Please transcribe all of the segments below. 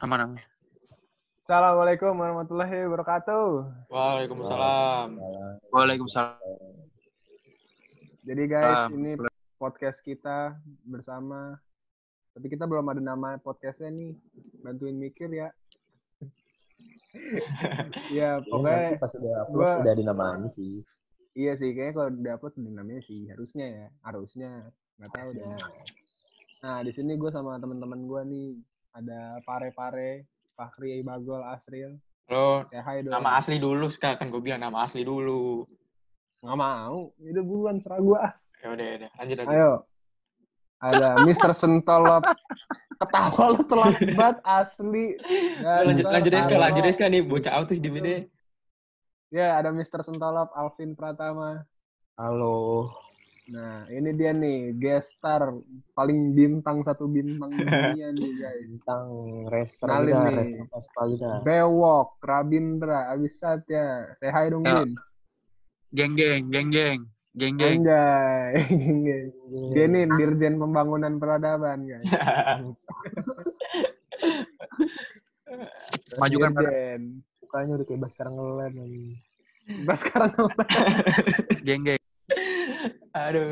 Aman aman. Assalamualaikum warahmatullahi wabarakatuh. Waalaikumsalam. Waalaikumsalam. Jadi guys, Um, ini podcast kita bersama. Tapi kita belum ada nama podcastnya nih. Bantuin mikir ya. ya Iya, pokoknya nanti pas udah upload gua- udah ada namanya sih. iya sih kayaknya kalau udah upload ada namanya sih harusnya ya harusnya nggak tahu dah. Nah di sini gue sama teman-teman gue nih ada Pare Pare, Fahri, Bagol, Asril. Lo Ya hai dong. nama asli dulu sekarang kan gue bilang nama asli dulu. Nggak mau. Itu buruan serah gue ah. Ya udah, udah. lanjut aja. Ayo. Ada Mr. Sentolop. Ketawa lu telat banget asli. lanjut Dasar lanjut deh tolol. lanjut deh nih bocah autis di BD. Ya, ada Mr. Sentolop, Alvin Pratama. Halo. Nah, ini dia nih, guest star paling bintang satu bintang dunia nih, guys. Bintang Kenalin dah, nih. Bewok, Rabindra, Abisat ya. Say hi dong, Ya. Geng geng, geng geng, geng geng. Anjay. Dia nih, Dirjen Pembangunan Peradaban, guys. Majukan pada Dirjen. Mukanya udah kayak Baskara ngelem. anjing. Bas sekarang geng geng. Aduh.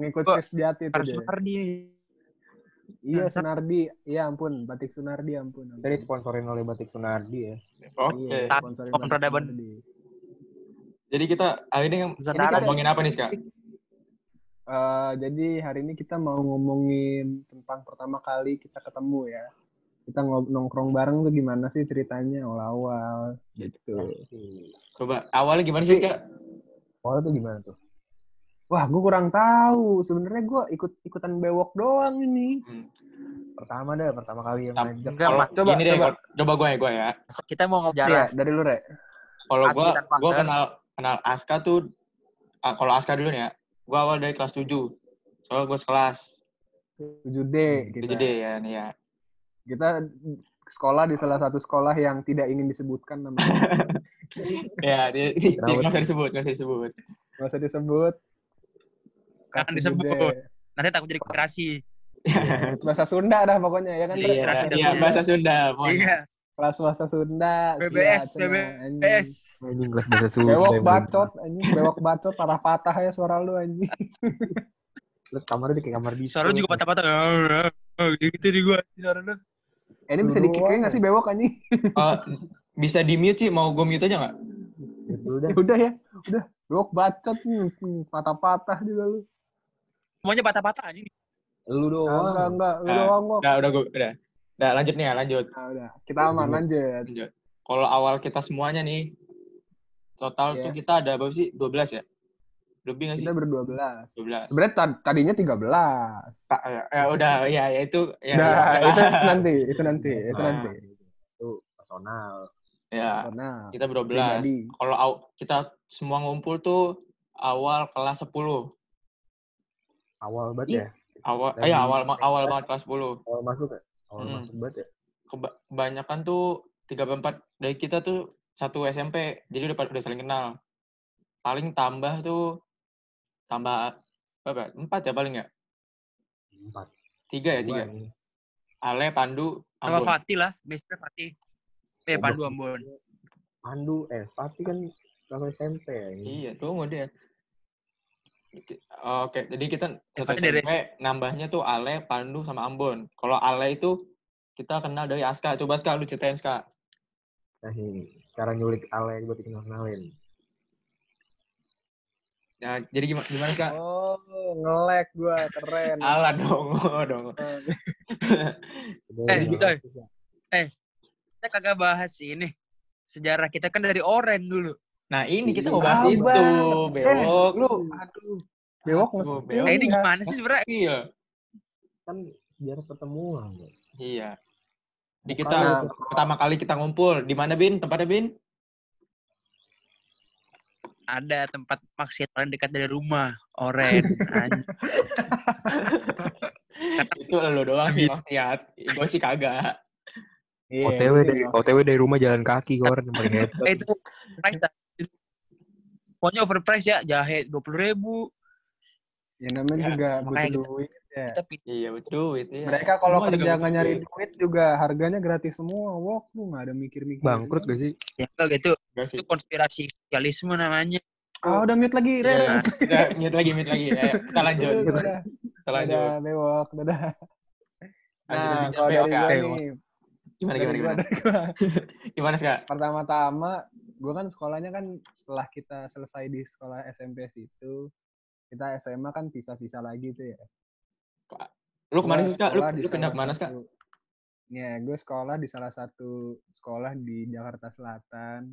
ngikut Kok Sejati itu Harus dia. Sunardi. Iya, Sunardi. Iya, ampun. Batik Sunardi, ampun. ampun. Tadi sponsorin oleh Batik Sunardi ya. Oke. Iya, Taat sponsorin Om Batik. Sunardi. Jadi kita hari ini, kita ngomongin apa nih, Kak? Eh, jadi hari ini kita mau ngomongin tentang pertama kali kita ketemu ya. Kita nongkrong bareng tuh gimana sih ceritanya awal-awal gitu. Coba awalnya gimana sih, Kak? Awalnya tuh gimana tuh? Wah, gue kurang tahu. Sebenarnya gue ikut ikutan bewok doang ini. Hmm. Pertama deh, pertama kali yang Tam- ngajak. Enggak, Kalau Mas. Coba, gini deh, coba. coba gue ya, gue ya. Kita mau ngobrol Iya, jalan. dari lu, Re. Kalau gue, gue kenal kenal Aska tuh, ah, kalau Aska dulu nih ya, gue awal dari kelas 7. Soalnya gue sekelas 7D kita. 7D ya, nih ya. Kita sekolah di salah satu sekolah yang tidak ingin disebutkan namanya. Ya, dia, dia Kenapa nggak usah disebut, nggak usah disebut. Nggak usah disebut. Jangan Kelas disebut. 7D. Nanti takut jadi koperasi. Bahasa Sunda dah pokoknya ya kan. Iya, iya, bahasa Sunda. pokoknya. Iya. Kelas bahasa Sunda. BBS, siap. BBS. Anjing kelas bahasa Sunda. Bewok bacot, anjing. Bewok bacot, parah patah ya suara lu, anjing. Lu kamarnya di kayak kamar di. Suara lu juga patah-patah. Oh, gitu di gua suara lu. Eh, ini bisa di-kick nggak sih bewok, anjing? Eh, bisa di mute sih, mau gue mute aja nggak? Dulu dah. Ya udah ya, udah. Bewok bacot, nih. Patah-patah juga lu. Semuanya patah-patah anjing. Lu Enggak, doang. enggak. Lu Nah, doang kok. Udah, udah, gue, udah. Udah, lanjut nih ya, lanjut. Nah, udah. Kita aman, lanjut. lanjut. Kalau awal kita semuanya nih, total Iya. tuh kita ada berapa sih? 12 ya? Lebih nggak sih? Kita berdua belas. 12. Sebenarnya tad- tadinya 13. Tak, ya, ya, udah, ya, ya itu. Ya, Nah, ya. itu nanti, itu nanti, itu Nah. nanti. Itu personal. Ya, Personal. kita berdua Pribadi. Kalau kita semua ngumpul tuh awal kelas 10. Awal banget Iya. ya. Awal, eh, ya, awal, awal banget kelas 10. Awal masuk ya. Awal Hmm. masuk banget ya. Keba- kebanyakan tuh 3 4 dari kita tuh satu SMP. Jadi udah udah saling kenal. Paling tambah tuh tambah berapa? Empat ya paling ya? Empat. Tiga ya, Dua tiga. nih. Ale, Pandu, Sama Ambon. Fatih lah. Biasanya Fatih. Eh, Goblok. Pandu Ambon. Pandu, eh Fatih kan kalau SMP ya ini. Iya, tunggu deh. Oke, jadi kita satu Fatih dari SMP nambahnya tuh Ale, Pandu, sama Ambon. Kalau Ale itu kita kenal dari Aska. Coba Aska, lu ceritain Aska. Nah ini cara nyulik Ale buat kenal kenalin. Ya, jadi gimana, gimana Aska? Oh, ngelek gua, keren. Ala dong, oh, dong. Eh, coy. Kita kagak bahas ini. Sejarah kita kan dari Oren dulu. Nah, ini kita Iya, mau bahas sabar. itu, Eh, Bewok. lu, aduh. Bewok Aduh, nges- bewok. Eh, ini ya. gimana sih sebenarnya? Iya. Kan biar pertemuan. Iya. Di Bukan kita Nah, pertama kali kita ngumpul, di mana Bin? Tempatnya Bin? Ada tempat maksiat paling dekat dari rumah. Oren. Itu lo doang sih maksiat. Gue sih kagak. Iya, OTW ini dari. OTW dari rumah jalan kaki kor yang paling hebat. Eh, itu price. Pokoknya overprice ya. Jahe 20 ribu. Ya namanya Ya, juga butuh duit Ya. Kita. Iya betul itu ya. Mereka kalau Semua kerja nggak nyari duit juga harganya gratis semua. Wok lu nggak ada mikir-mikir. Bangkrut gak sih? Ya enggak gitu. Sih. Itu konspirasi sosialisme namanya. Ah udah mute lagi, Ren. udah. Mute lagi, mute lagi. Ayo, kita lanjut. Udah, udah. Kita lanjut. Dadah, bewok, dadah. Nah, kalau dari Bewok. nih, Gimana, gimana, gimana? Gimana, Ska? Pertama-tama, gua kan sekolahnya kan setelah kita selesai di sekolah SMP situ, kita SMA kan pisah-pisah lagi tuh ya. Lu Gua Ska? Lu, sekolah di lu pindah ke mana, satu- Ya, gue sekolah di salah satu sekolah di Jakarta Selatan.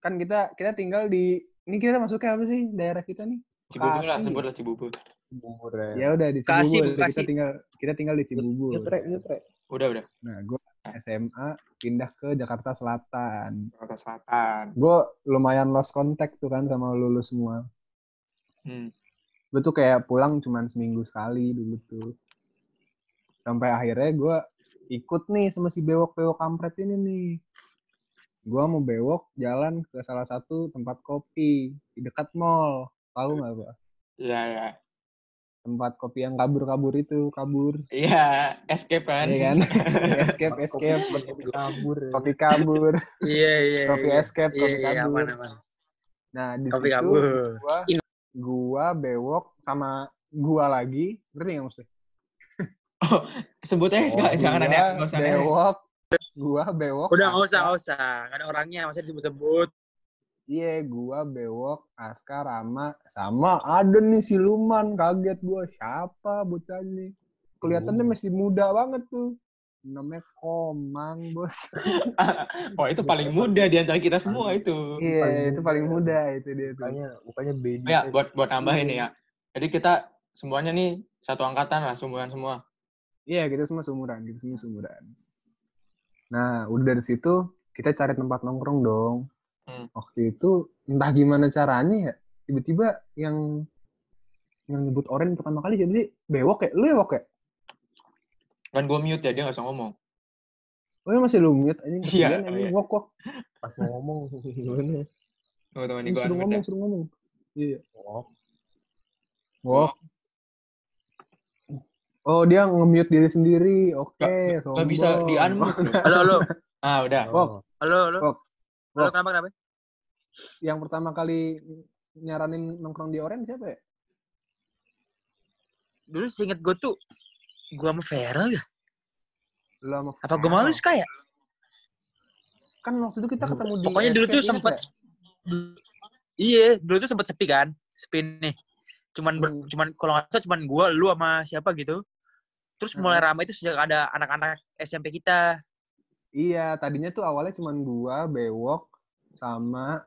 Kan kita kita tinggal di ini kita masuknya apa sih daerah kita nih? Cibubur lah, Bekasi. sebut lah Cibubur. Bubur ya. Ya udah di Cibubur. Kita tinggal kita tinggal di Cibubur. Nyetrek, nyetrek. Udah, udah. Nah, gue SMA pindah ke Jakarta Selatan. Jakarta Selatan. Gue lumayan lost contact tuh kan sama lulus semua. Hmm. Gue tuh kayak pulang cuman seminggu sekali dulu tuh. Sampai akhirnya gue ikut nih sama si bewok-bewok kampret ini nih. Gue mau bewok jalan ke salah satu tempat kopi di dekat mall. Tahu nggak gue? Iya, iya. Tempat kopi yang kabur-kabur itu, kabur. Iya, escape kan? Iya kan? escape, escape. Kabur. ya. Kopi kabur. Iya, iya. Kopi iya. escape, Iya, kopi iya, kabur. aman, aman. Nah, di Kopi situ kabur. gua gua bewok sama gua lagi, ngerti nggak mesti? Sebut aja, Ska. Jangan ada, bewok, gua bewok. Udah nggak usah, nggak usah. Nggak ada orangnya, masa disebut-sebut. Iya, gua bewok, Aska, Rama, sama ada nih siluman, kaget gua siapa bocah nih. Kelihatannya Oh. masih muda banget tuh. Namanya Komang, bos. Oh, itu paling muda di antara kita semua itu. Iya, Paling itu paling muda itu dia tuh. Bukannya, bukannya baby. Oh ya, buat buat nambahin nih ya. Jadi kita semuanya nih satu angkatan lah, semuanya semua. Iya, kita semua sumuran, kita semua sumuran. Nah, udah dari situ kita cari tempat nongkrong dong. Hmm. Waktu itu entah gimana caranya ya, tiba-tiba yang yang nyebut oren pertama kali siapa sih? Bewok ya? Lu ya, Wok ya? Kan gue mute ya, dia nggak usah ngomong. Oh, ya masih lu mute anjing Iya, kasihan anjing iya. Wok Wok. Pas mau ngomong, gimana? Teman-teman Ini suruh ngomong, suruh ngomong. Iya. Oh, Wok. Oh, dia nge-mute diri sendiri. Oke, Nggak- Nggak bisa di unmute. Halo, halo. Ah, udah. Wok. Halo, halo. Wok. Wok. kenapa, kenapa? Yang pertama kali nyaranin nongkrong di oren siapa ya? Dulu seinget gue tuh, gue sama Feral ya? Sama Apa gue malu Farel. kayak? Kan waktu itu kita ketemu di Pokoknya dulu tuh sempet nggak? Iya, dulu tuh sempet sepi kan, sepi nih. Cuman ber- Hmm. cuman kalau nggak salah cuman gua, lu sama siapa gitu. Terus mulai Hmm. ramai itu sejak ada anak-anak SMP kita. Iya, tadinya tuh awalnya cuman gua, Bewok, sama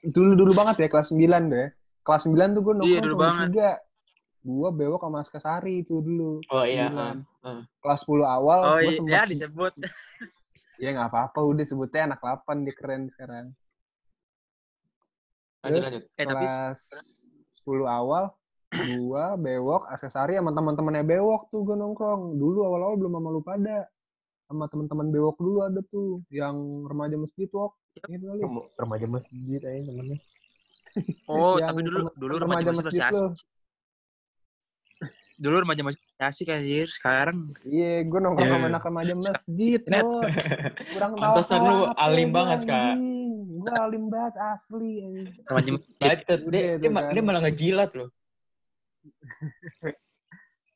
dulu-dulu banget ya, kelas 9 deh. Kelas 9 tuh gua nongkrong Iya, dulu cuma banget. tiga. Gua, Bewok, sama Aska Sari itu dulu. Oh iya. 9. ah, ah. Kelas 10 awal, Oh gua iya, sempet... ya disebut. Ya nggak apa-apa, udah sebutnya anak 8, dia keren sekarang. Lanjut, Terus lanjut. Eh, tapi- kelas 10 awal, gua, Bewok, Aksesari sama teman-temannya Bewok tuh gua nongkrong. Dulu awal-awal belum sama lu pada. Sama teman-teman Bewok dulu ada tuh, yang remaja masjid Wok. Ingat nggak lu? Rem- remaja masjid aja temennya. Oh, Yang tapi dulu dulu remaja remaja masjid asik. lu. Dulu remaja masih asik anjir. Sekarang Iya, gua nongkrong sama Iya. anak remaja masjid, Net. Kurang tahu Pantesan lu alim banget, Kak. Gua alim banget asli. remaja masjid. Dia, tuh dia, dia malah ngejilat loh.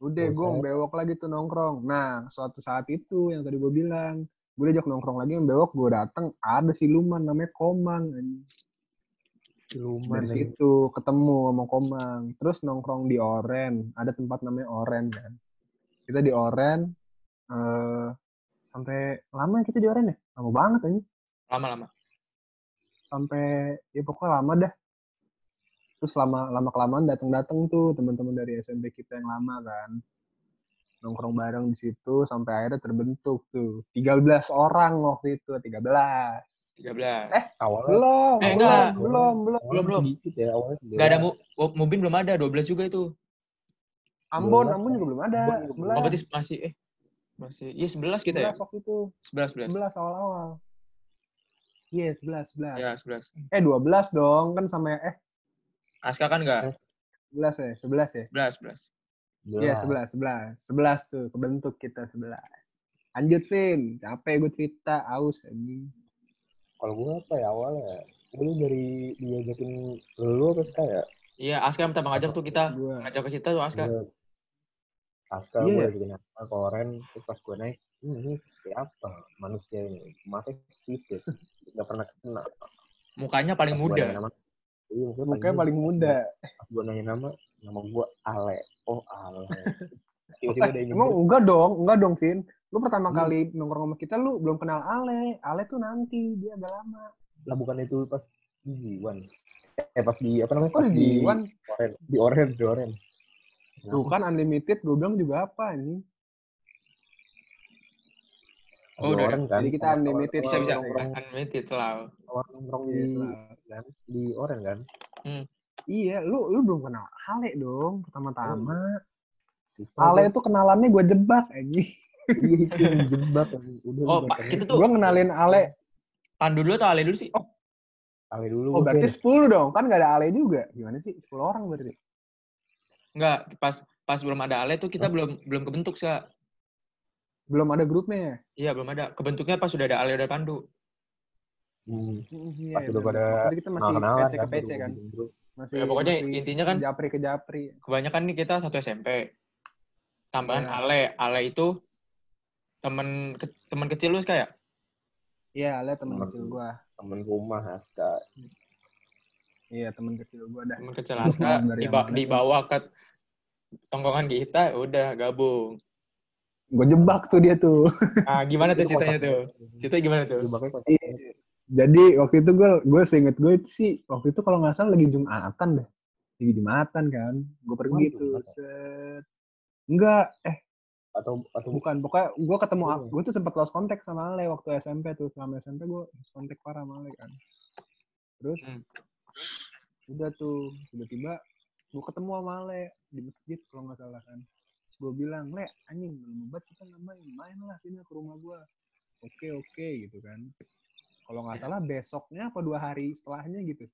Udah, gue bewok lagi tuh nongkrong. Nah, suatu saat itu yang tadi gue bilang, gue diajak nongkrong lagi yang bewok, gue dateng ada siluman namanya Komang. Siluman Dari situ ketemu sama Komang. Terus nongkrong di Oren, ada tempat namanya Oren kan. Kita di Oren, eh sampai lama ya kita di Oren ya? Lama banget aja. Lama-lama. Sampai, ya pokoknya lama dah. Terus lama lama kelamaan datang-datang tuh teman-teman dari SMP kita yang lama kan. Nongkrong bareng di situ sampai akhirnya terbentuk tuh. 13 orang waktu itu, 13. 13. Eh, Awalnya Belum, Eh, belum, enggak. belum, belum. Belum, belum. sedikit ya awalnya. Gak ada mu Mubin belum ada, 12 juga itu. Ambon, 12. Ambon juga belum ada. Ambon juga belum. 11. Oh, berarti masih eh masih iya 11 kita ya? 11 waktu itu. 11 11. 11 awal-awal. Iya, 11, 11. Ya, 11. Eh, 12 dong. Kan sama eh Aska kan enggak? 11 ya, 11 ya. 11, 11. Iya, sebelas, sebelas. Sebelas tuh, kebentuk kita sebelas. Lanjut, Vin. Capek gue cerita, aus anjing. Kalau gue apa ya awalnya? Gue dari diajakin lu apa sih ya? Iya, Aska minta ngajak tuh kita. Gue. Ngajak ke kita tuh Aska. Gue Aska Iya. gue ajakin apa ke Oren, terus pas gue naik, "Hmm, ini siapa manusia ini? Matanya sipit, nggak pernah kenal. Mukanya paling Pas gua muda. nama, iya, mukanya Mukanya paling muda. Gue nanya nama, nama gue Ale. Oh Ale. Tiba-tiba ada Emang enggak dong, enggak dong, Vin. Lu pertama Hmm. kali nongkrong sama kita, lu belum kenal Ale. Ale tuh nanti, dia agak lama. lah bukan itu pas di Jiwan. Eh pas di apa namanya? Kok Pas di Jiwan? Di Oren, di Oren. Tuh kan unlimited, gue bilang juga apa ini? Oh, udah. Oren kan. Jadi kita Bisa unlimited awal bisa. nongkrong Unlimited selalu. awal nongkrong Iya, di selalu. kan, di Oren kan. Iya, lu lu belum kenal Ale dong, pertama-tama. Lupa Ale gua. itu kenalannya gue jebak, anjing. Iya, itu yang jebak. Udah, Oh, Pak, aja. tuh Gue kenalin Ale. Pandu dulu atau Ale dulu sih? Ale dulu. Oh, berarti. 10 dong. Kan gak ada Ale juga. Gimana sih? 10 orang berarti. Enggak, pas pas belum ada Ale tuh kita belum belum kebentuk sih. Belum ada grupnya ya? Iya, belum ada. Kebentuknya pas sudah ada Ale udah Pandu. Hmm, Iya, Pas udah bener. pada kita masih kenalan PC ke PC kan. grup. Masih, Ya, pokoknya masih intinya kan- Japri ke Japri. Kebanyakan nih kita satu SMP. Tambahan Iya. Ale. Ale itu temen ke- temen kecil lu kayak Iya, Ale temen Temen. kecil gue. Temen rumah Aska. Iya, temen kecil gue dah. temen kecil Aska diba Ale. dibawa ke tongkongan kita udah gabung. Gue jebak tuh dia tuh. Ah, gimana tuh ceritanya tuh? Cerita gimana tuh? Jebaknya kocak. Iya. Jadi waktu itu gue gue seinget gue sih waktu itu kalau nggak salah lagi jumatan deh. Lagi jumatan kan. Gue pergi tuh. Jumatan? Set. Enggak, eh Atau atau bukan. Pokoknya gue ketemu, Iya. gue tuh sempat lost contact sama Ale waktu SMP tuh. Selama SMP gue lost contact parah sama Ale kan. Terus, Hmm. udah tuh, tiba-tiba gue ketemu sama Ale di masjid kalau nggak salah kan. Gue bilang, Le, anjing, belum obat kita nggak main. Main lah sini ke rumah gue. Oke, oke gitu kan. Kalau nggak salah besoknya apa dua hari setelahnya gitu.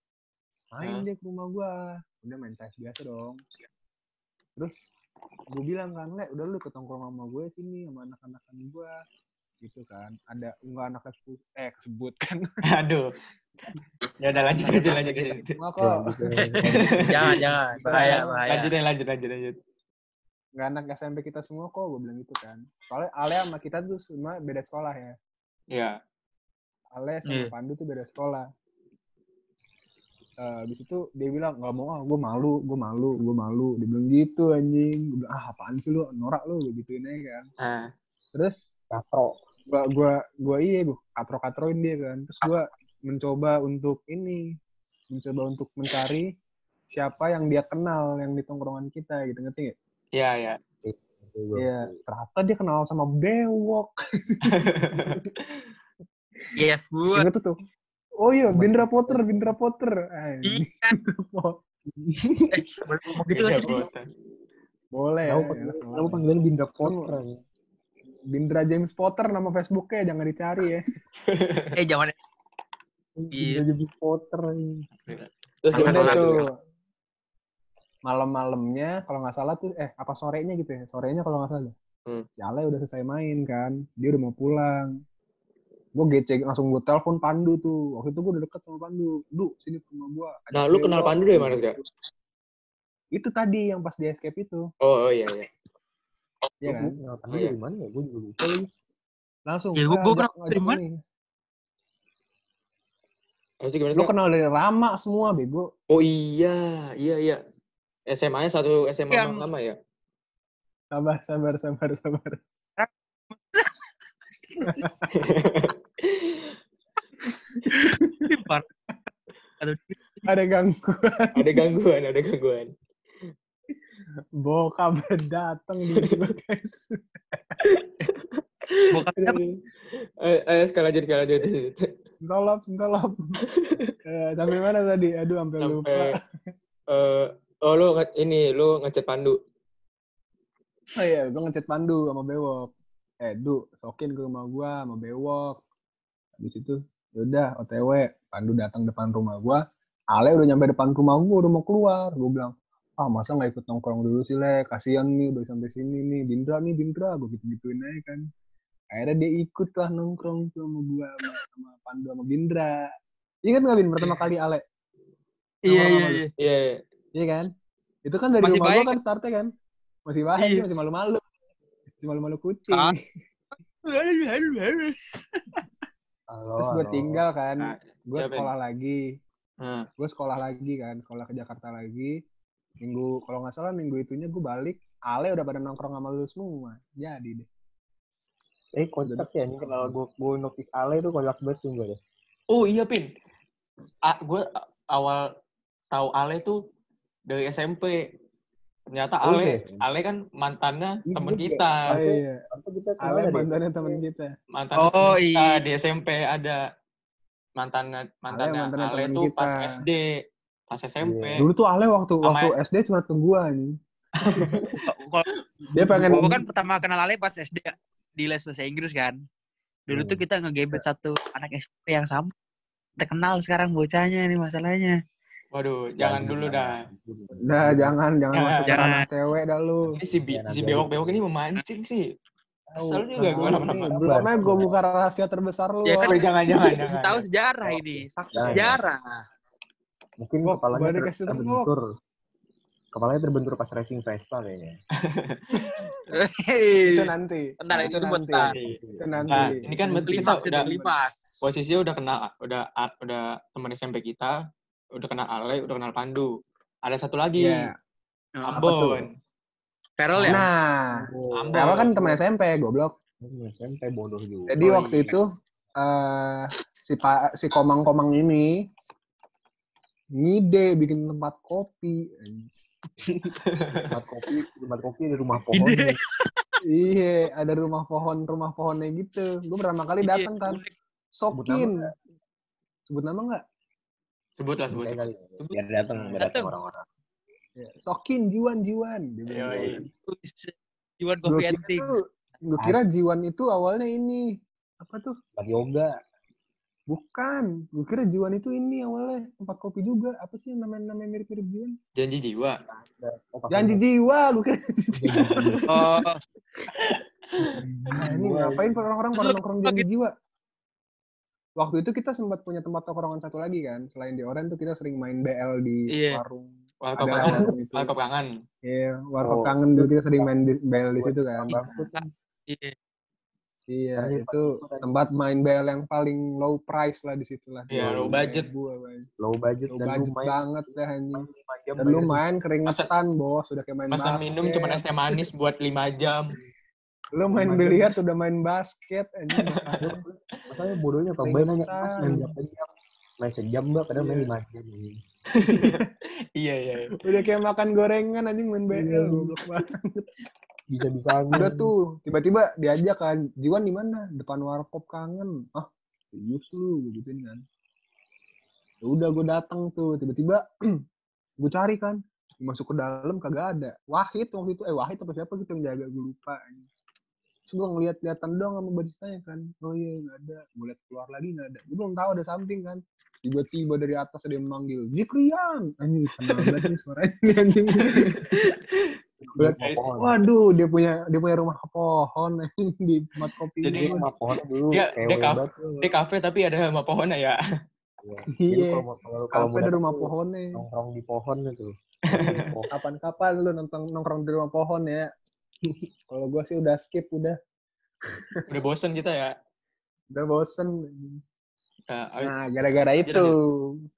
Main dia ke rumah gue. Udah main tes biasa dong. Terus gue bilang kan, Le, udah lu ketongkrong sama gue sini, sama anak-anakan gue. Gitu kan. Ada, enggak anak kesebut, eh kesebut kan. Aduh. Ya udah lanjut aja lanjut aja. Ya, kok. gitu. Jangan, jangan. Bahaya, bahaya. Lanjut lanjut lanjut lanjut. Enggak anak SMP kita semua kok, gue bilang gitu kan. Soalnya Ale sama kita tuh semua beda sekolah ya. Iya. Ale sama Iya. Pandu tuh beda sekolah. Eh, habis itu dia bilang nggak mau ah gue malu gue malu gue malu dia bilang gitu anjing gue bilang ah apaan sih lu norak lu gue gituin aja kan Ah, terus Katro. gua gua gua iya gue katro katroin dia kan terus gua mencoba untuk ini mencoba untuk mencari siapa yang dia kenal yang di tongkrongan kita gitu ngerti nggak? Iya, iya. Gua. Iya ternyata dia kenal sama bewok Yes, gue. Ingat tuh oh iya Bindra Potter Bindra Potter Iya. Anjing. Eh, boleh ngomong gitu gak Iya, sih? Boleh Tahu ya, tahu panggilan Bindra Potter. anjing. Bindra James Potter nama Facebooknya jangan dicari ya Eh, jangan. Bindra James Potter. anjing. Terus gimana tuh? Malam-malamnya kalau nggak salah tuh eh apa sorenya gitu ya sorenya kalau nggak salah Hmm. si Ale udah selesai main kan dia udah mau pulang gue gecek langsung gue telepon Pandu tuh waktu itu gue udah deket sama Pandu du sini ke rumah gue Nah, lu kenal Pandu dari mana, Kak? itu tadi yang pas di escape itu Oh, oh iya, iya. ya kan Gua kenal Pandu Oh, iya. dari mana ya? Gue juga lupa lagi. langsung Ya, gua- "Ah, kenal dari mana?" Maksudnya gimana, Kak? kenal dari Rama semua bego Oh iya, iya, iya. SMA-nya satu SMA Yang- lama ya? sabar sabar sabar sabar ada gangguan ada gangguan, ada gangguan. bokap datang di guys Bokap? Ayo, ayo sekali lanjut, sekali lanjut. Sentolop, sentolop. eh, sampai mana tadi? Aduh, sampai lupa. Eh oh lu nge- ini, lu ngechat Pandu. Oh iya, gue ngechat Pandu sama Bewok. Eh, Du, sokin ke rumah gua sama Bewok. Habis itu, yaudah, OTW. Pandu datang depan rumah gua. Ale udah nyampe depan rumah gua, udah mau keluar. Gue bilang, ah masa nggak ikut nongkrong dulu sih le kasihan nih udah sampai sini nih Bindra nih Bindra gue gitu gituin aja kan akhirnya dia ikut lah nongkrong tuh sama gue sama, sama Pandu sama Bindra ingat nggak Bin pertama kali Ale Iya iya sama lu? iya. Iya. kan itu kan dari Masih rumah baik gue kan startnya kan masih baik Iya. masih malu-malu masih malu-malu kucing Ah. Halo, terus gue halo. tinggal kan Nah, gue iya, Ben. sekolah lagi Nah, gue sekolah lagi kan sekolah ke Jakarta lagi minggu kalau nggak salah minggu itunya gue balik Ale udah pada nongkrong sama lu semua jadi deh Eh, kocak ya. Ini kalau gue gue notice Ale itu kocak banget tuh gue deh. Oh iya Pin. A, gue awal tahu Ale tuh dari SMP. Ternyata Oh, Ale, iya? Ale kan mantannya Iya juga. kita. oh, iya kita kenal Ale mantannya teman kita Mantannya Oh, temen kita iya. di SMP ada. Mantannya mantannya mantannya Ale, temen tuh pas kita. SD, pas SMP. Iya. dulu tuh Ale waktu Sama- waktu SD cuma ke gue nih dia pengen gue kan pertama kenal Ale pas SD di les bahasa Inggris kan. Dulu tuh Hmm. kita ngegebet satu anak SMP yang sama. Kita kenal sekarang bocahnya nih masalahnya. Waduh, jangan dulu dah. Dah jangan jangan Jangan. masuk ke Jangan. ranah cewek dah lu. Ini si, bi- Jangan si bewok-bewok ini memancing sih. Asal juga Nah, gue nih, lama-lama. belum aja gue buka rahasia terbesar lu. Ya kan, Oh, jangan, jangan, Kasih jangan. tahu sejarah ini, fakta Jangan. sejarah. Mungkin Wok, kepalanya ter- terbentur. Kepalanya terbentur pas racing Vespa kayaknya. itu nanti. Bentar, itu itu nanti. bentar. Itu nanti. Nah, ini kan berarti kita itu udah klimaks. posisinya udah kenal, udah udah teman SMP kita, udah kenal Ale, udah kenal Pandu. Ada satu lagi, Iya. Oh, Ambon. Carol ya? Nah, Ambon. Kan teman SMP, goblok. SMP bodoh juga. Jadi Oh, waktu iya. itu eh si Pak si Komang-Komang ini ngide bikin tempat kopi. tempat kopi, tempat kopi di rumah pohon. Iya, ada rumah pohon, rumah pohonnya gitu. Gue pertama kali Iya, datang kan. Sokin. Sebut nama nggak? Sebut lah, sebut. Kali. Biar datang, biar datang Datang. orang-orang. Ya, Sokin, Jiwan, Jiwan. Dia bilang Yoi. gitu. Iwan Gue Coffee kira, and Jiwan itu awalnya ini. Apa tuh? Lagi yoga. Bukan. Gue kira Jiwan itu ini awalnya tempat kopi juga. Apa sih namanya namanya mirip-mirip Jiwan? Janji jiwa. Oh, Janji jiwa. Gue kira. Oh, Nah, ini ngapain orang-orang pada nongkrong janji jiwa? Waktu itu kita sempat punya tempat tongkrongan satu lagi kan. Selain di Oren tuh kita sering main BL di Iya. warung. Warkop Ada kangen. warung. Warkop kangen. Iya, warkop Oh. kangen dulu kita sering main di BL di situ kan. iya. Iya, Karena itu tempat main BL yang paling low price lah di situ lah. Iya, low budget. Gua. Low budget Low dan budget main banget dah anjing. 5 jam. Dan lu main keringetan, bos. Udah kayak main basket. minum cuma es teh manis buat 5 jam. Lu main Lima biliar udah main basket anjing. Makanya bodohnya kalau main nanya, mas main berapa jam? Main sejam mbak, padahal main Iya. 5 jam. nih. Iya, iya. iya. Udah kayak makan gorengan anjing main BL. Iya. Goblok banget. Bisa-bisa Udah tuh, tiba-tiba diajak kan, Jiwan di mana? Depan warkop kangen. Ah, serius lu, gituin kan. Ya udah gue datang tuh, tiba-tiba gue cari kan, masuk ke dalam kagak ada. Wahid waktu itu, eh Wahid apa siapa gitu yang jaga gue lupa. Terus gue ngeliat-liatan doang sama baristanya kan. Oh iya nggak ada. Gue liat keluar lagi nggak ada. Gue belum tahu ada samping kan. Tiba-tiba dari atas ada yang manggil, Zikrian! Anjing, kenal banget nih suaranya anjing. Waduh, dia punya dia punya rumah pohon di tempat kopi. Jadi itu. Rumah pohon dulu. Dia- dia kaf- banget tuh. Di kafe tapi ada sama pohonnya ya. Iya. Iya. Kalau Kafe ada rumah pohonnya. Nongkrong di pohon gitu. Pohon. Kapan-kapan lu nongkrong nongkrong di rumah pohon ya. Kalau gua sih udah skip udah. Udah bosen kita ya. Udah bosen. Nah, gara-gara itu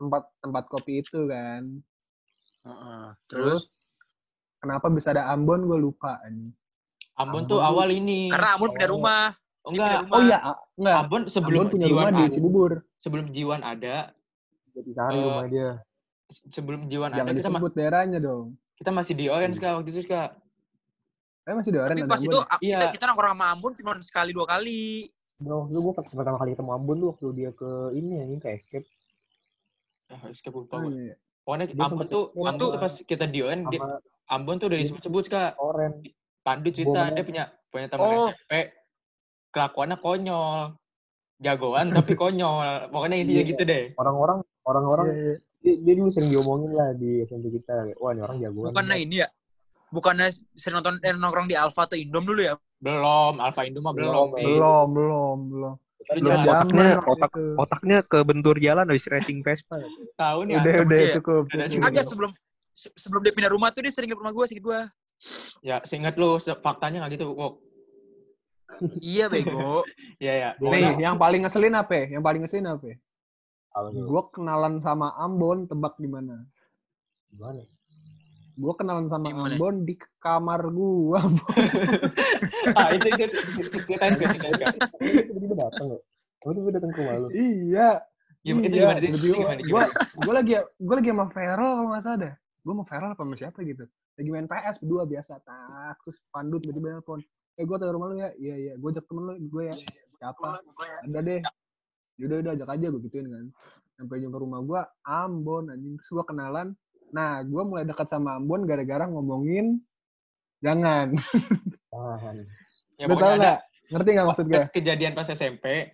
tempat tempat kopi itu kan. Heeh. Terus kenapa bisa ada Ambon gue lupa anjing. Ambon Ambon tuh awal ini. Karena Ambon pindah rumah. Oh, enggak, rumah. Oh iya, ah, enggak. Ambon sebelum Ambon punya Jiwan rumah di ada, Cibubur. sebelum Jiwan ada, Jadi sehari Eh, rumah dia. sebelum Jiwan ada Jangan kita, ma- disebut daerahnya dong. kita masih di Orange kak waktu itu kak. Eh masih di Oren Tapi pas Ambon itu ya? a- kita, Iya. kita nongkrong sama Ambon cuma sekali dua kali. Bro, lu gua pertama kali ketemu Ambon tuh waktu dia ke ini ya, ini ke escape Ah, escape lupa Oh, gua. iya. Pokoknya Dia Ambon tuh, Ambon tuh. pas kita di Orange, dia- Ambon tuh udah Iya. disebut-sebut kak. Oren. Pandu cerita Gua dia punya punya teman Oh. SMP, kelakuannya konyol, jagoan tapi konyol. Pokoknya intinya Iya. gitu deh. Orang-orang orang-orang Iya, iya. dia, dia dulu sering diomongin lah di SMP kita. Wah, ini orang jagoan. Bukannya ini ya? Bukannya sering nonton eh, nongkrong di Alfa atau Indom dulu ya? Belum, Alfa Indo mah belum. Belum. Belum, belum, belum. Lu Belum otaknya otak itu. otaknya ke bentur jalan habis racing Vespa. Tahu nih. Udah, udah Iya. cukup. Agak sebelum se- sebelum dia pindah rumah tuh dia sering ke rumah gue, sedikit gue. Ya, seingat lu faktanya nggak gitu. Wok. Iya bego. Iya, ya. Nih, yang paling ngeselin apa? ya? Yang paling ngeselin apa? ya? Gue kenalan sama Ambon, tebak di mana? Gimana? Gue kenalan sama Di mana? Ambon di kamar gua, bos. ah, itu itu itu ceritain ke ceritain ke. Tiba-tiba datang loh. Tiba-tiba datang ke rumah lu. iya. Gimana itu iya, gimana itu gimana Gue gimana? gue lagi gue lagi sama Feral kalau nggak salah dah. Gue sama Feral apa sama siapa gitu. Lagi main PS berdua biasa. Tak, terus Pandu tiba-tiba nelfon. Eh gue tahu rumah lu ya? Iya iya. Gue ajak temen lu gue ya. Siapa? Ada deh. Yaudah udah ajak aja gue gituin kan. Sampai nyampe rumah gue Ambon anjing. Terus gue kenalan. Nah, gue mulai dekat sama Ambon gara-gara ngomongin jangan. Tahan. Ya, Lu tau nggak? Ngerti nggak maksud gue? kejadian pas SMP.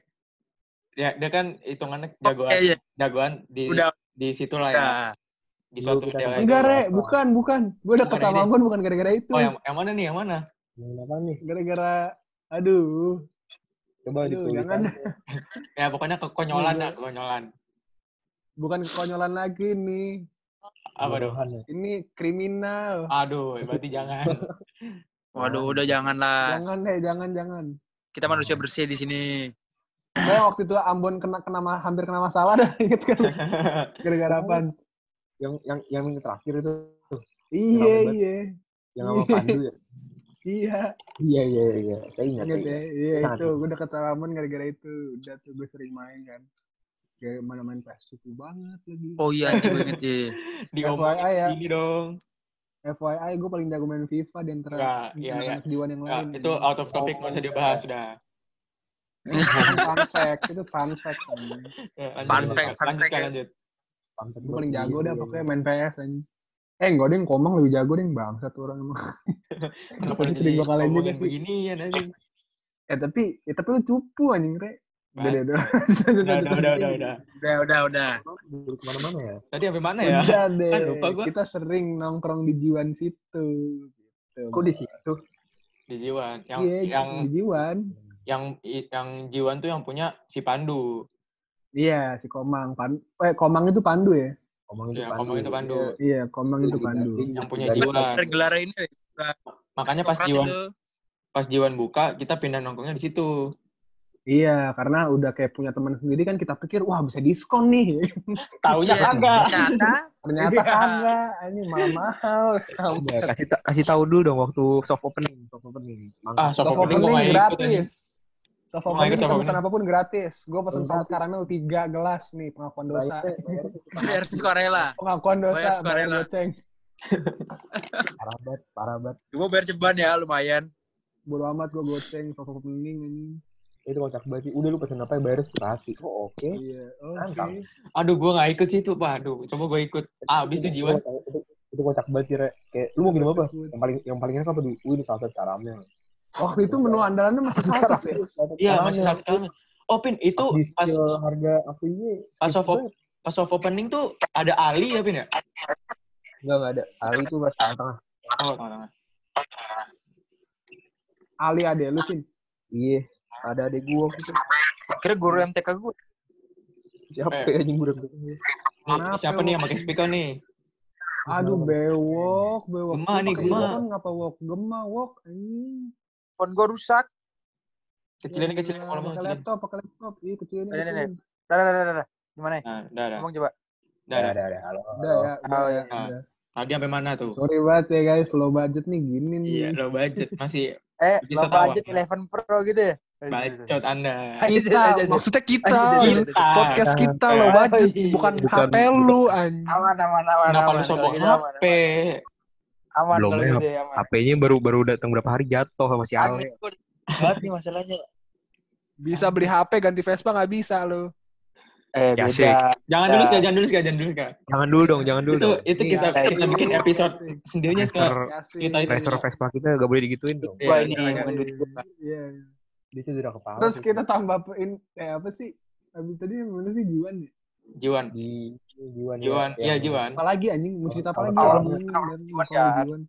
Ya, dia kan hitungannya jagoan, iya, iya. jagoan di Udah, di situ lah ya. udah. Di suatu daerah Enggak. Re. apa? Bukan, bukan. Gue Bukan sama ini. Ambon bukan gara-gara itu. Oh, yang, yang mana nih? Yang mana? Yang apa nih? Gara-gara, aduh. Coba Aduh, jangan. Ya, pokoknya kekonyolan Iya. dah, kekonyolan. Bukan kekonyolan lagi nih. Apa dong? Ya. Ini kriminal. Aduh, berarti jangan. Waduh, udah janganlah. Jangan deh, jangan, jangan. Kita manusia bersih di sini. Kayak waktu itu Ambon kena kena ma- hampir kena masalah dah, inget kan? Gara-gara apaan? Yang yang yang minggu terakhir itu Iya, iya. yang sama Pandu ya. Iya, Iya iya iya. Saya ingat. ya. Iya itu, gue deket sama Ambon gara-gara itu. Udah tuh gue sering main kan. Kayak mana main PS suku banget lagi. Oh iya, anjing inget iya. Diomongin FYI ya. gini dong. FYI, gue paling jago main FIFA di antara Ya, iya, anak-anak jiwan yang Ya, lain. itu out of topic nggak usah dibahas sudah. Fun fact, itu fun fact. kan. Ya, lanjut, Fun fact, fun lanjut, fact ya. lanjut. Gue paling buat jago dah iya, pokoknya iya. main PS aja. Eh enggak deh, Komang lebih jago deh, bangsat tuh orang emang. Kenapa jadi sering juga ngomongin sih. beginian anjing? Eh tapi, ya tapi lu cupu anjing, Re. Udah udah. Udah, udah, udah, udah, udah. Udah, udah, udah. Ke mana-mana ya. Tadi sampai mana ya? Udah deh. Kan lupa gua. Kita sering nongkrong di Jiwan situ. Gitu. Kok di situ? Di Jiwan. Yang Iya, yang di Jiwan. yang yang Jiwan tuh yang punya si Pandu. Iya, si Komang. Pan eh, Komang itu Pandu ya? Ngomong itu Ya, Pandu. ngomong itu Pandu. Iya. Iya, Komang itu Pandu. Yang punya Jiwan. Tergelar ini. Makanya pas Jiwan pas Jiwan buka, kita pindah nongkrongnya di situ. Iya, karena udah kayak punya teman sendiri kan kita pikir, wah bisa diskon nih. Taunya kagak. Ternyata Ternyata Iya. kagak. Ini malah mahal. Udah, kasih ta- kasih tahu dulu dong waktu soft opening. Soft opening. Ah, Soft soft opening opening gratis. Soft Gua nggak opening kita soft pesan apa pun gratis. Gue pesen Oh, salad karamel 3 gelas nih, pengakuan dosa. bayar sukarela. Pengakuan dosa, Bayar sukarela. goceng. Parah banget, parah banget. Gue bayar ceban ya, lumayan. Bodo amat gue goceng, soft opening anjing. Itu kocak banget sih. Udah lu pesen apa ya bayar gratis. Oh oke. Iya, oke. Mantap. Aduh, gua nggak ikut sih itu, Pak. Aduh, coba gua ikut. Ah, habis itu Jiwan. Itu, itu, itu kocak banget sih, Re. Kayak lu mau minum apa? Yang paling yang paling enak apa dulu? Wih, ini salted karamel. Waktu itu menu andalannya masih salted ya? Iya, masih satu kali. Oh, Pin, itu Di pas harga apa ini? pas op- pas soft opening tuh ada Ali ya, Pin ya? Enggak, enggak ada. Ali itu pas tengah-tengah. Oh, tengah-tengah. Ali ade lu sih. Iya, ada adek gua waktu itu. Kira guru MTK gue. Siapa Eh. ya anjing budak Nih, Kenapa, siapa nih yang pakai speaker nih? Aduh, bewok, bewok. Gema nih, gema. Ngapa wok? Gema, wok. Anjing. Phone gue rusak. Kecilin Ya, kecilin kalau mau kecilin. laptop, pakai laptop. Iya, kecilin, nih. kecilin. Dah, dah, dah, dah, dah. Gimana ya? Nah, udah, udah. Ngomong coba. Udah, Ada, udah. ada, ada. Halo. Udah ya, Oh, ya. iya. Tadi sampai mana tuh? Sorry banget ya guys, low budget nih gini nih. Iya, low budget. Masih Eh, Bikin lo tertawa. budget 11 Pro gitu ya? Bacot Anda. Kita, ayo, ayo. maksudnya kita. Kita. podcast kita Eh, budget, iya. bukan Bukan- HP lu anjing. Aman, aman, aman, Kenapa lu gitu HP? aman. Aman Belum kalau ya, gitu ya, aman. HP-nya baru baru datang berapa hari jatuh sama si Ale. Banget nih masalahnya. Bisa beli HP ganti Vespa nggak bisa lu. Eh, Ya, beda. Jangan dulu. Jangan dulu. Jangan dulu, Kak. Jangan dulu dong, jangan dulu Itu dong. itu Nih, kita kita bikin episode sendirinya, Asik. Kita itu- racer Vespa kita gak boleh digituin dong. Iya, Gua ini Iya. Dia cedera kepala. Terus sih. kita tambahin eh apa sih? Habis tadi yang mana sih Jiwan ya? Jiwan. di Jiwan, Jiwan, iya yang- Jiwan. Apalagi anjing, mau cerita apa Awal- lagi? awal Jiwan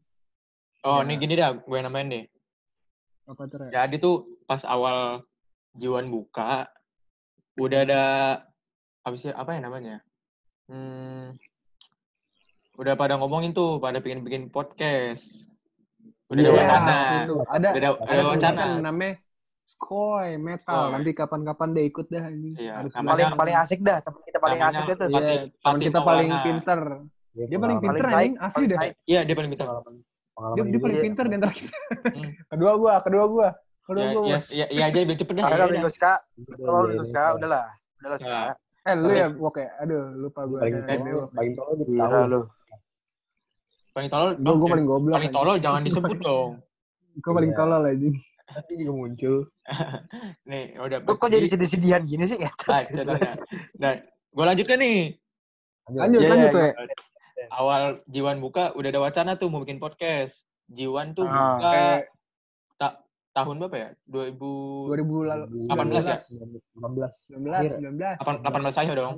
Oh, Ya. ini gini dah, gue namain deh. Apa tuh? Re? Jadi tuh pas awal Jiwan buka, udah ada sih apa ya namanya? Hmm, udah pada ngomongin tuh, pada pengen bikin podcast. Udah ada Iya, wacana. itu. Ada Udah ada, ada ada wacana. namanya Skoy Metal. Skoy. Nanti kapan-kapan dia ikut dah ini. Iya, Harus namanya- paling paling asik dah teman kita paling Namanya- asik tuh Iya, teman kita paling pinter. Dia paling paling pinter anjing, asli saik. Iya, dia paling pintar. pengalaman Dia, dia paling Iya. pinter di antara kita. Hmm. kedua gua, kedua gua. Kedua Ya, gua. iya, Mas. iya, iya aja biar cepet dah. Iya Iya, iya, Bego iya. Ska, udahlah. Udahlah Ska. Nah, Eh, lu ya, oke. Aduh, lupa gua. paling Ya, tolol Dewa. paling tolol gitu tahu lu. paling tolol. Gua, paling goblok. paling tolol jangan disebut dong. Gua paling Iya. tolol anjing. Tapi juga muncul Nih, udah. Kok kok jadi sedih-sedihan gini sih? Ah, udah. Nah, gue lanjutkan nih. Lanjut, Iya, lanjut iya, tuh ya. Awal Jiwan buka, udah ada wacana tuh mau bikin podcast. Jiwan tuh Ah. buka Kayak ta- tahun berapa ya? 2000 2018 18 ya? 18 19, 19. 18 saya dong.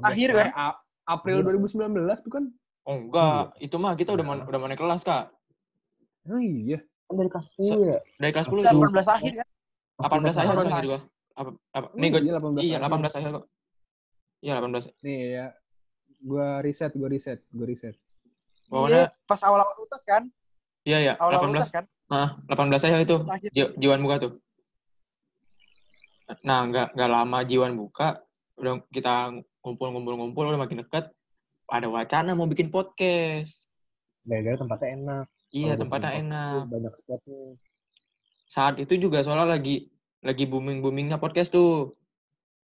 Akhir kan? Eh, April 2019 tuh kan? Oh enggak, itu mah kita udah mau udah mau naik kelas, Kak. Oh iya. Kan dari kelas 10 ya Dari kelas 10 Kita tuh. 18 akhir kan? 18 saya 18 tuh akhir. juga. Apa, apa, nih gue, iya 18. iya akhir. 18 saya kok. Iya 18. Nih ya. Gua riset, gua riset, gua riset. Iya, Pokoknya, pas awal-awal utas kan? iya ya, Awal-awal 18, utas kan? ah, 18 saya itu. Pas akhir. Ji- Jiwan buka tuh. Nah, nggak nggak lama Jiwan buka, udah kita ngumpul-ngumpul-ngumpul udah makin deket. Ada wacana mau bikin podcast. gara-gara tempatnya enak Iya, tempatnya enak. banyak spotnya Saat itu juga soalnya lagi lagi booming boomingnya podcast tuh.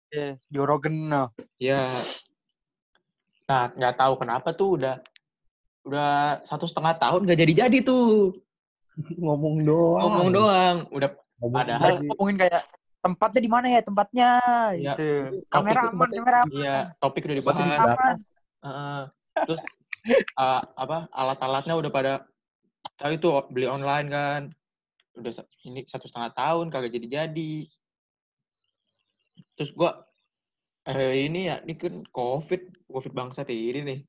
Iya, Joe Rogan. no. Ya. Nah, nggak tahu kenapa tuh udah udah satu setengah tahun nggak jadi-jadi tuh. ngomong doang Ngomong doang. Udah Ngomong Padahal- doang. Ngomongin kayak tempatnya di mana ya tempatnya Iya. gitu. Topik Kamera itu aman, tempatnya- kamera aman. iya topik udah dibahas. di Aman. Heeh. terus uh, apa alat-alatnya udah pada tahu itu beli online kan udah ini satu setengah tahun kagak jadi-jadi terus gua eh ini ya ini kan covid covid bangsat ini nih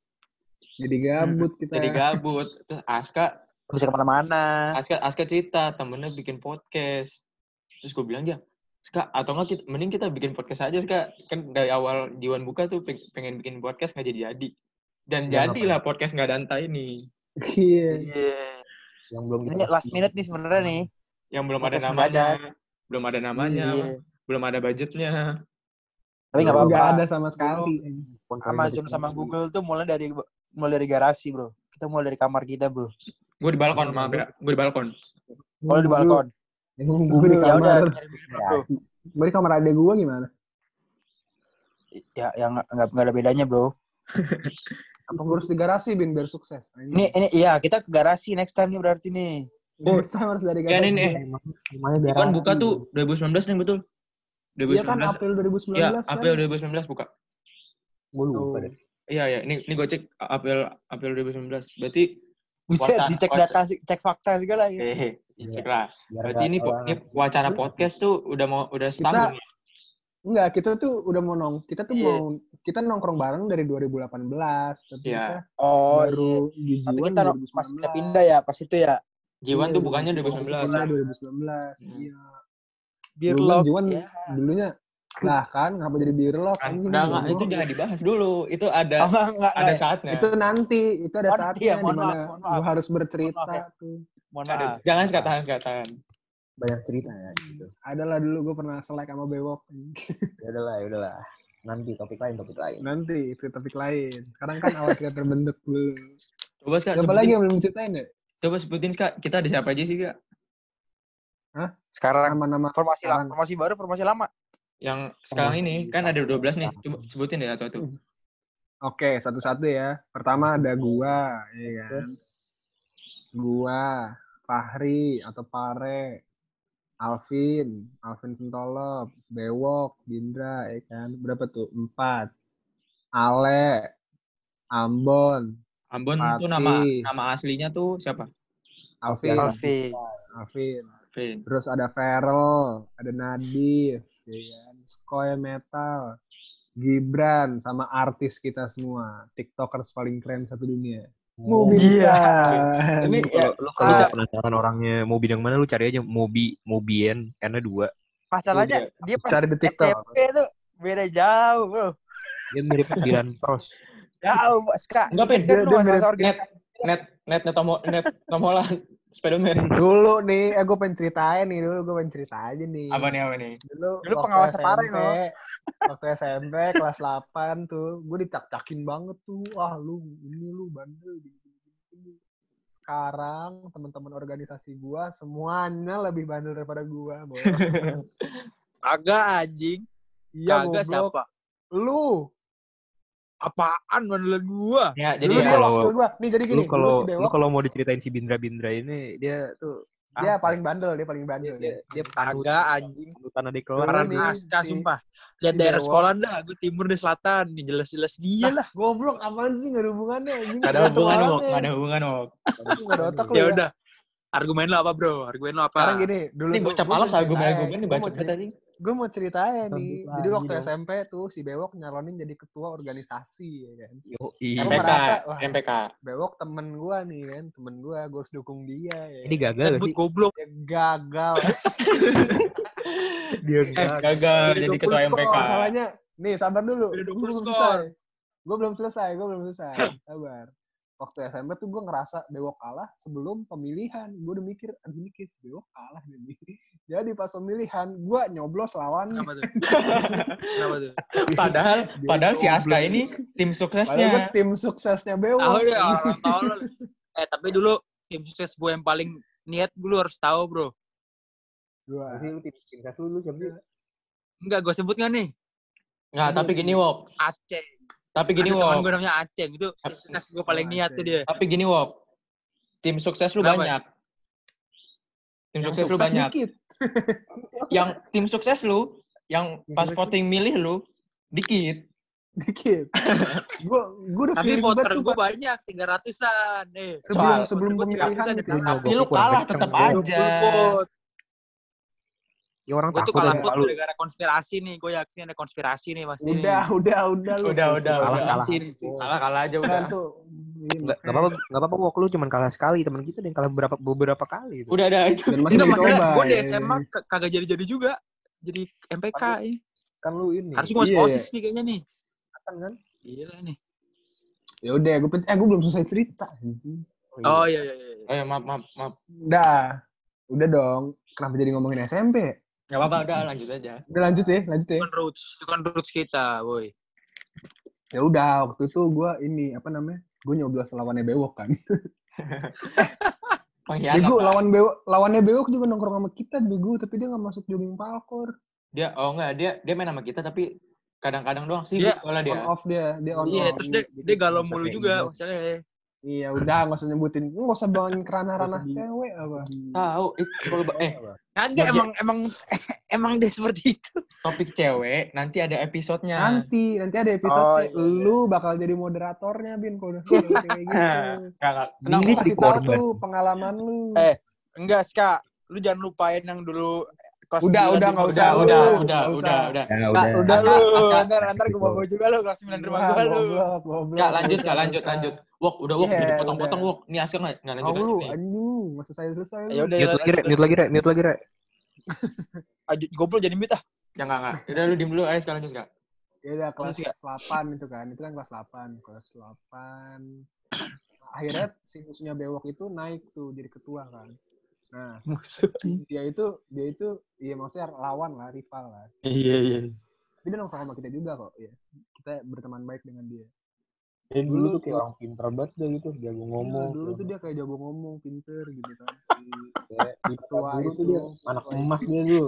Jadi gabut kita. jadi gabut terus Aska Bisa ke mana-mana. Aska Aska cerita temennya bikin podcast terus gue bilang ya Ska, atau enggak kita, mending kita bikin podcast aja Ska. kan dari awal Jiwan buka tuh peng- pengen bikin podcast nggak jadi jadi dan jadilah podcast nggak danta ini Iya. Iya. Yang belum Ini last minute nih sebenarnya nih. yang belum ada namanya mendadak. belum ada namanya Iya. belum ada budgetnya Tapi nggak apa-apa. ada sama sekali. Amazon sama Google tuh mulai dari mulai dari garasi, Bro. Kita mulai dari kamar kita, Bro. gue di balkon maaf ya gue di balkon Mulai di balkon. Gue di Ya udah, kamar. minum, Bro. Gue di kamar adek gue gimana? Ya yang nggak nggak ada bedanya, Bro. Apa gue harus di garasi, Bin, biar sukses? Ini ini iya, kita ke garasi next time nih berarti nih. Oh, Bisa harus dari ya garasi. ini nih namanya biar kan buka tuh 2019 nih betul 2019 Iya kan April 2019 ya kan? April 2019 buka gue lupa deh iya ya ini ini gue cek April April 2019 berarti Bisa dicek wacana. data, cek fakta segala ya. eh Iya. cek lah berarti ini ini wacana podcast tuh udah mau udah setahun ya? Enggak, kita tuh udah mau nong, kita tuh Iya. mau kita nongkrong bareng dari 2018, tapi Iya. kita Oh, iya. baru di Tapi kita 2019. pas pindah-pindah ya pas itu ya. Jiwan Iya, tuh bukannya 2019. 2019 2019. Iya. Beer log. Jiwan Ya. dulunya lah kan ngapa jadi beer kan udah nggak goblok. itu jangan dibahas dulu itu ada Oh, enggak, enggak, ada enggak. saatnya itu nanti itu ada Oh, saatnya ya, di mohon mana harus bercerita Mohon maaf ya. tuh Mohon maaf. jangan sekatakan banyak cerita ya gitu. Adalah dulu gue pernah selek sama bewok ya udahlah ya udahlah. Nanti topik lain topik lain. Nanti itu topik lain. Sekarang kan awal kita terbentuk dulu. Coba kak siapa lagi sebutin yang belum ceritain ya? Coba sebutin kak. Kita ada siapa aja sih kak? Sekarang nama-nama formasi lama, formasi baru, formasi lama. yang sekarang ini kan ada 12 nih. Coba sebutin deh atau tuh oke satu-satu ya. Pertama ada gua ya kan? Gua Fahri atau Pare Alvin Alvin Sentolop Bewok Bindra ya kan? Berapa tuh? Empat. Ale Ambon Ambon Pati. tuh nama nama aslinya tuh siapa? Alvin. Alfi. Alvin. Vin terus ada Feral ada Nadif ya kan? Skoy Metal Gibran sama artis kita semua, tiktokers paling keren satu dunia. Mau Mobi Iya. Ini Lu ya, kalau lu kalau Ah. penasaran orangnya Mobi yang mana lu cari aja Mobi Mobien karena dua. Masalahnya dia pas Cari di TikTok. FTP tuh beda jauh, bro. Dia mirip Dilan Pros. Jauh, Kak. Enggak, Pin. Kan Dia- dia masa-masa mirip organisasi. net net net Tom net Tom Holland Spiderman. Dulu nih, eh gue pengen ceritain nih dulu, gue pengen cerita aja nih. Apa nih apa nih? Dulu, Dulu pengawas SMP, Pare, no. Waktu SMP kelas 8 tuh, gue dicak-cakin banget tuh. Wah lu, ini lu bandel. gini, gini, gini. Sekarang teman-teman organisasi gua semuanya lebih bandel daripada gua, bos. Agak anjing. Iya, Kagak goblok. siapa? Lu. Apaan bandelan gua? Ya, Jadi dulu ya, dia kalau- waktu gua. Nih jadi gini, Lu kalau si lu Bewok, kalau mau diceritain si Bindra Bindra ini dia tuh dia apa? paling bandel, dia paling bandel. dia dia panut Agak anjing. kelas. Parah nih, naskah, si- sumpah. Lihat si daerah sekolah dah, gue timur di selatan. Nih jelas-jelas dia lah. Goblok, apaan sih? Gak ada hubungannya. Anjing. Gak ada hubungan, Wok. Gak ada hubungan, Wok. Nggak ada otak lu Ya ya. udah. Argumen lo apa, bro? Argumen lo apa? Sekarang gini, dulu Ini bocah gua malam mau sama gue ceritain, gue nih gua baca mau banget cerita- tadi. Gue mau ceritain Sambut nih. lagi Jadi waktu dong. SMP tuh si Bewok nyalonin jadi ketua organisasi ya kan. Yo, iya. MPK, merasa, wah. MPK. Bewok temen gua nih kan, temen gua, gue harus dukung dia ya. Ini gagal gak Sebut sih? goblok. Dia gagal. Dia Gagal Beda jadi 20 ketua skor, MPK. Masalahnya, nih sabar dulu. Udah 20 Gue belum selesai. Gue belum selesai, gue belum selesai. Sabar. Waktu SMP tuh gue ngerasa Bewok kalah sebelum pemilihan. Gue udah mikir, aduh ini kayak si Bewok kalah nih. Jadi pas pemilihan, gue nyoblos lawan. Kenapa tuh? Kenapa tuh? Padahal, Dia padahal si. Aska ini tim Padahal gue suksesnya. tim suksesnya Bewok. Tahu deh orang tahu. Eh tapi dulu tim sukses gue yang paling niat gue lu harus tahu bro. Lu tim kas lu siapa? Enggak gue sebut nggak nih? Nggak, tapi gini, Wok. Aceh. Tapi gini, Ada teman Wok. gue namanya Aceh gitu. Tim sukses gue paling niat tuh dia. Tapi gini, Wok. Tim sukses lu Kenapa? banyak. Tim Yang sukses lu sukses banyak. dikit. Yang tim sukses lu, yang pas sukses voting milih lu, dikit. Dikit. gue gue udah Tapi voter gue banyak, 300-an. Eh, sebelum soal- sebelum pemilihan 300-an itu. di belakang. Tapi lu kalah tetap aja. 20 vote. Ya orang Gue tuh kalah vote lu. gara-gara konspirasi nih. Gue yakin ada konspirasi nih pasti. Udah, udah, udah lu. Udah, udah, Kalah, udah. kalah. Kalah kalah aja Kan udah. tuh. iya, Nggak nggak apa-apa, nggak apa-apa Wok. Lu cuma kalah sekali, teman kita yang kalah beberapa beberapa kali. Itu. Udah ada itu. Enggak masalah gue di ya. SMA k- kagak jadi-jadi juga. Jadi MPK ya. Kan lu ini. Harus gue masuk Iya, OSIS nih kayaknya nih. kan kan? Gila nih. Ya udah, gue eh gue belum selesai cerita. Oh iya iya iya. Oh ya, maaf, maaf, maaf. Udah. Udah dong. Kenapa jadi ngomongin SMP? Gak apa-apa, udah lanjut aja. Udah lanjut ya, lanjut ya. Itu kan roots, itu kan roots kita, boy. Ya udah, waktu itu gue ini apa namanya? Gue nyoblos lawannya Bewok kan. Pengkhianat, Bego lawan Bewok, lawannya Bewok juga nongkrong sama kita Bego, tapi dia nggak masuk jogging parkour. Dia, oh enggak, dia dia main sama kita tapi kadang-kadang doang sih Dia soalnya dia. On off dia, dia on Iya, off. terus dia, dia galau mulu juga, gitu. maksudnya. Iya, udah nggak usah nyebutin, nggak usah Nggak usah di- cewek apa. Tahu, itu eh Kagak, emang, emang, emang dia seperti itu. topik cewek nanti ada episodenya. Nanti, nanti ada episode Oh, iya, iya. lu bakal jadi moderatornya Bin kalau udah kayak gitu. Lu Wok. kasih tahu tuh pengalaman lu. Eh, Enggak, Ska. Lu jangan lupain yang dulu kelas Udah, 9 udah, nggak usah, udah, udah, Nggak udah, udah, udah. Ya udah. Udah lu, Aska. ntar, ntar gue bawa juga lu kelas 9 rumah gua lu. Enggak, lanjut, enggak lanjut, nggak lanjut. Wok, udah Wok, Iya, jadi potong-potong udah. Wok. Nih Aska enggak enggak lanjut Tahu lu, anjing, masa saya selesai Ya udah, Mute lagi, Re. Mute lagi, Re. Mute lagi, Re. Goblok jadi mute ah. Ya enggak, enggak. Udah lu diem dulu, ayo sekarang lanjut, Kak. Ya udah kelas Terus ya? 8 itu kan, itu kan kelas 8, kelas 8. Akhirnya si musuhnya Bewok itu naik tuh jadi ketua kan. Nah, Musuh. dia itu dia itu iya maksudnya lawan lah, rival lah. Iya, iya. Tapi dia nongkrong sama kita juga kok, ya. Kita berteman baik dengan dia. Dia dulu Dulu tuh kayak orang pinter banget deh gitu, jago ngomong. Iya, dulu tuh dia kayak jago ngomong, pinter gitu kan. Kayak di ketua dulu tuh itu, dia anak emas itu. dia dulu.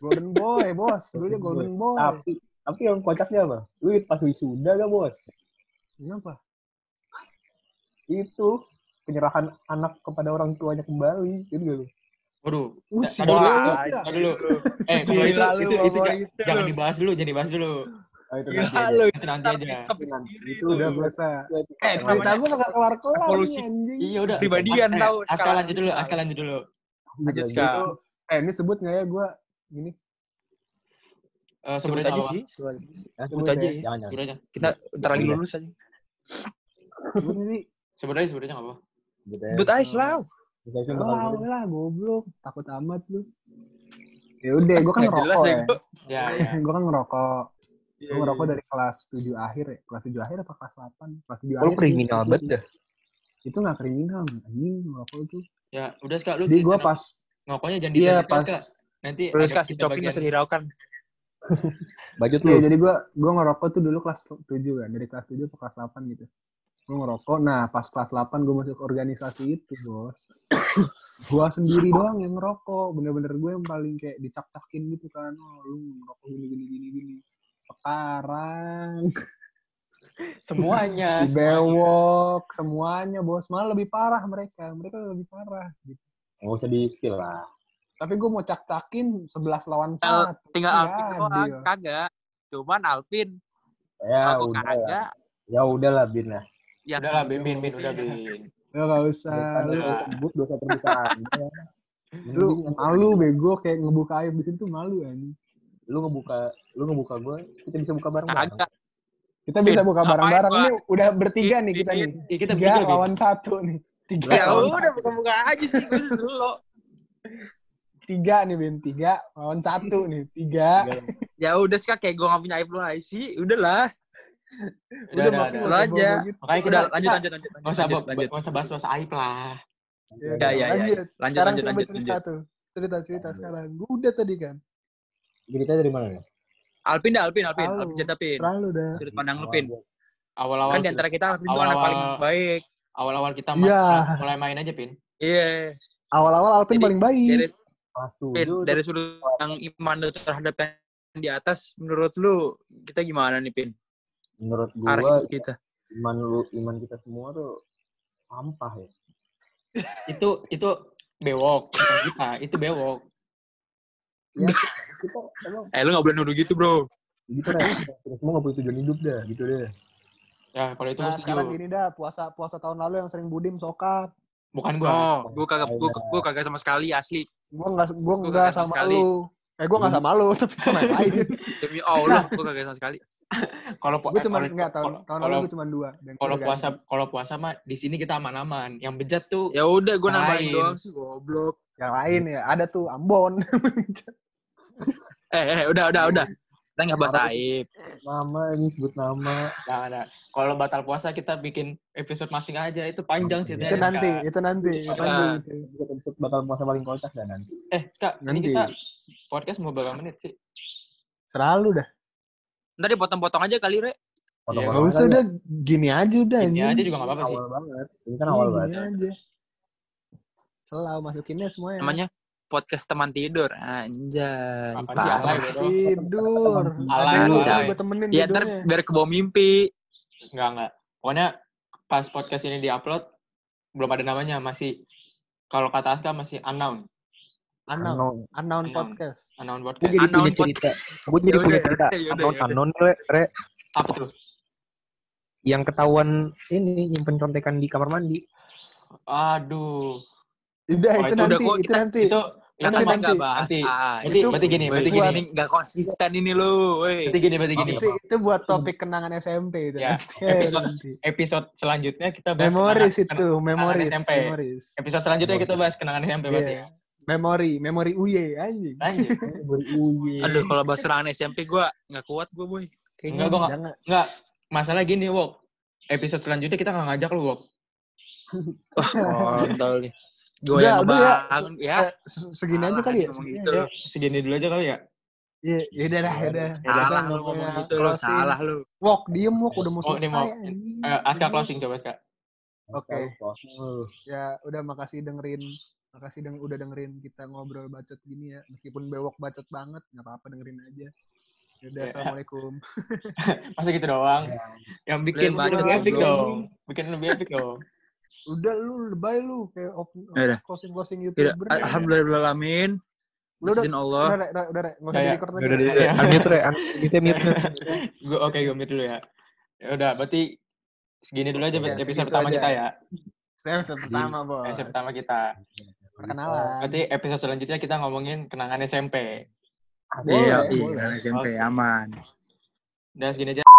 Golden Boy, bos. Dulu dia Golden Boy. Tapi tapi yang kocaknya apa? Lu pas wisuda gak bos? Kenapa? Itu penyerahan anak kepada orang tuanya kembali, gitu gak lu? Waduh. Uh, Tadi si dulu, ya. dulu. Eh, kalau itu, itu, itu, jangan dibahas dulu, jangan dibahas dulu. Ah, itu Gila nanti aja. lu. Itu nanti aja. itu. Udah biasa. Eh, cerita gue gak kelar-kelar evolusi. nih, anjing. Iya udah. Kepribadian Eh, tahu, Aska skala lanjut dulu, skala. Aska lanjut dulu. Lanjut. Itu, eh ini sebut nggak ya gue gini? Eh, Sebut aja sih. Sebut aja. Sebut sebut aja. Jangan, jangan. Kita ntar lagi lulus aja. Sebut sih. Sebut aja, sebut aja nggak apa. Selalu. Kita sih bakal Lah, goblok. Takut amat lu. Ya udah, gue kan ngerokok ya, ya. gua. Ya, ya. gue kan ngerokok. Iya, Gue ngerokok dari kelas 7 akhir ya. Kelas 7 akhir apa kelas 8? Kelas 7 Lu akhir. kriminal itu- banget dah. Itu gak kriminal, anjing ngerokok itu. Ya, udah Ska, lu Jadi gue pas, ngokoknya jangan iya detail pas. Nanti Terus kasih bagian- bisa diraukan. Bajut iya lu. jadi gue gue ngerokok tuh dulu kelas 7 kan. Dari kelas 7 ke kelas 8 gitu. Gue ngerokok, nah pas kelas 8 gue masuk organisasi itu bos. gue sendiri doang yang ngerokok. Bener-bener gue yang paling kayak dicak-cakin gitu kan. Oh lu ngerokok gini gini gini gini. Sekarang semuanya. si bewok semuanya bos malah lebih parah mereka mereka lebih parah gitu. Nggak usah di spill lah. tapi gue mau cak-cakin 11 lawan Tinggal- satu Tinggal Nggak Alvin doang, kagak. Cuman Alvin, Ya aku udah kagak. Ya udah lah, Bin lah. Yang Udah lah, Bin, Bin, Bin, udah, Bin. ya gak usah. Lu, Udah. sebut dosa perpisahan. lu malu bego kayak ngebuka aib di situ malu ini lu ngebuka lu ngebuka gue kita bisa buka bareng-bareng. Kita bisa buka bareng-bareng. ini udah bertiga nih kita nih. Ya, kita tiga lawan satu nih. Tiga Ya udah buka-buka aja sih gue dulu. tiga nih bin. Tiga lawan satu nih. Tiga. Ya udah sih kayak gue gak punya aib lu aja sih. Udahlah. Udah, udah udah, udah. Aja. Makanya kita, Udah lanjut lanjut lanjut. nggak usah Lanjut lanjut. usah bahas-bahas aib lah. Ya, Ya, ya, ya. lanjut. Lanjut sekarang lanjut lanjut cerita lanjut. tuh cerita cerita sekarang udah tadi kan cerita dari mana nih Alvin dah Alvin. Selalu. Alvin cerita Pin. selalu dah Sudut pandang lu Pin. Awal-awal Kan di antara kita Alvin tuh anak paling baik. awal-awal kita Iya. ma- mulai main aja, Pin. Iya. awal-awal Alvin Jadi, paling baik Dari Pin, dari sudut yang iman terhadap yang di atas menurut lu kita gimana nih Pin? Menurut gua hidup kita. iman lu iman kita semua tuh sampah ya Itu itu bewok, kita, itu bewok. ya kita emang Eh lu gak boleh nuduh gitu bro. gitu deh kita semua nggak punya tujuan hidup dah gitu deh Ya, kalau itu nah gua sekarang gini dah puasa puasa tahun lalu yang sering budim sokap Bukan gua. Oh, gue kagak gue gue kagak sama sekali asli. gua nggak gua Gua nggak sama sama sekali. lu eh gua nggak sama lu tapi sama yang lain Demi Allah, gue kagak sama sekali. Kalau pu- gue eh, cuma kalau- nggak tahun kalau- tahun lalu gue cuma dua dan kalau udah puasa kalau puasa mah di sini kita aman-aman. Yang bejat tuh Ya udah gue nambahin doang sih goblok. yang lain ya ada tuh Ambon Eh, eh udah udah udah. Kita nggak bahas aib. nama ini sebut nama Jangan ada. Kalau batal puasa kita bikin episode masing aja itu panjang Itu ceritanya. itu nanti Kak. itu nanti itu nanti itu. Kita episode bakal masa paling kocak dah nanti Eh, Kak, ini Nanti. kita podcast mau berapa menit sih? selalu dah Ntar dipotong-potong aja kali, Re. Potong-potong nggak usah aja. udah gini aja udah Ini anjing. aja juga nggak apa-apa sih. awal banget ini kan Iya, awal gini banget aja selalu masukinnya semuanya Namanya podcast teman tidur. Anjay. Parah. tidur Alay, gue temenin Ya ntar biar kebawa mimpi. Enggak, enggak. Pokoknya pas podcast ini diupload belum ada namanya, masih kalau kata Aska masih unknown. Unknown Unknown. unknown Unknown. podcast Unknown Gue podcast. jadi Unknown punya cerita. Gue jadi punya cerita. Unknown, unknown, Re. Re. Apa tuh? Yang ketahuan ini nyimpen contekan di kamar mandi. Aduh. udah Oh, itu itu nanti udah, itu kita- nanti Itu itu Nanti, mah- nggak bahas nanti. aib. Berarti, Itu berarti gini, berarti gini. Ini nggak konsisten ini lu. Woi. Berarti gini, berarti gini. itu itu buat topik kenangan SMP itu Ya, nanti. Episode- nanti. Episode selanjutnya kita bahas memoris itu memoris Episode selanjutnya kita bahas kenangan SMP berarti Iya. ya. Memori memori uye anjing Lanjut. beruye Aduh, kalau bahas serangan SMP gue nggak kuat gue, boy. Enggak, Kayaknya gua nggak. Masalah gini, Wok. Episode selanjutnya kita nggak ngajak lu, Wok. kontol nih. Gue Udah, yang udah ya. ya. Eh, se- segini aja Salah kali ya gitu. Segini dulu aja kali ya. Iya, ya udah dah, ya udah. Salah lu ngomong gitu lu, salah lu. Wok, diem wok udah mau Oh, ini selesai. mau- anjing. Eh, Aska closing coba, Aska. Oke. Closing lu. Ya, udah makasih dengerin makasih deng udah dengerin kita ngobrol bacot gini ya. Meskipun bewok bacot banget, nggak apa-apa dengerin aja. Yaudah, Ya. assalamualkum. Masa gitu doang. Yang bikin Udah, bacot lebih epic dong. Bikin lebih epic dong. Udah lu lebay lu kayak open Yaudah. closing closing Yaudah, youtuber. alhamdulillahirrahmanirrahim. Udah, udah, Allah. Udah, udah, udah, udah, nggak usah Kayak- di record lagi. Udah, udah, Iya. udah. Unmute, Re. Un- Mute, mute. Gue oke, gue mute dulu ya. Ya udah, berarti segini dulu aja Ya, episode pertama aja. kita ya. Saya episode pertama, Bos. Episode pertama kita. Perkenalan. Berarti episode selanjutnya kita ngomongin kenangan SMP. Boleh, Iya, iya, SMP Oke. aman. Udah segini aja.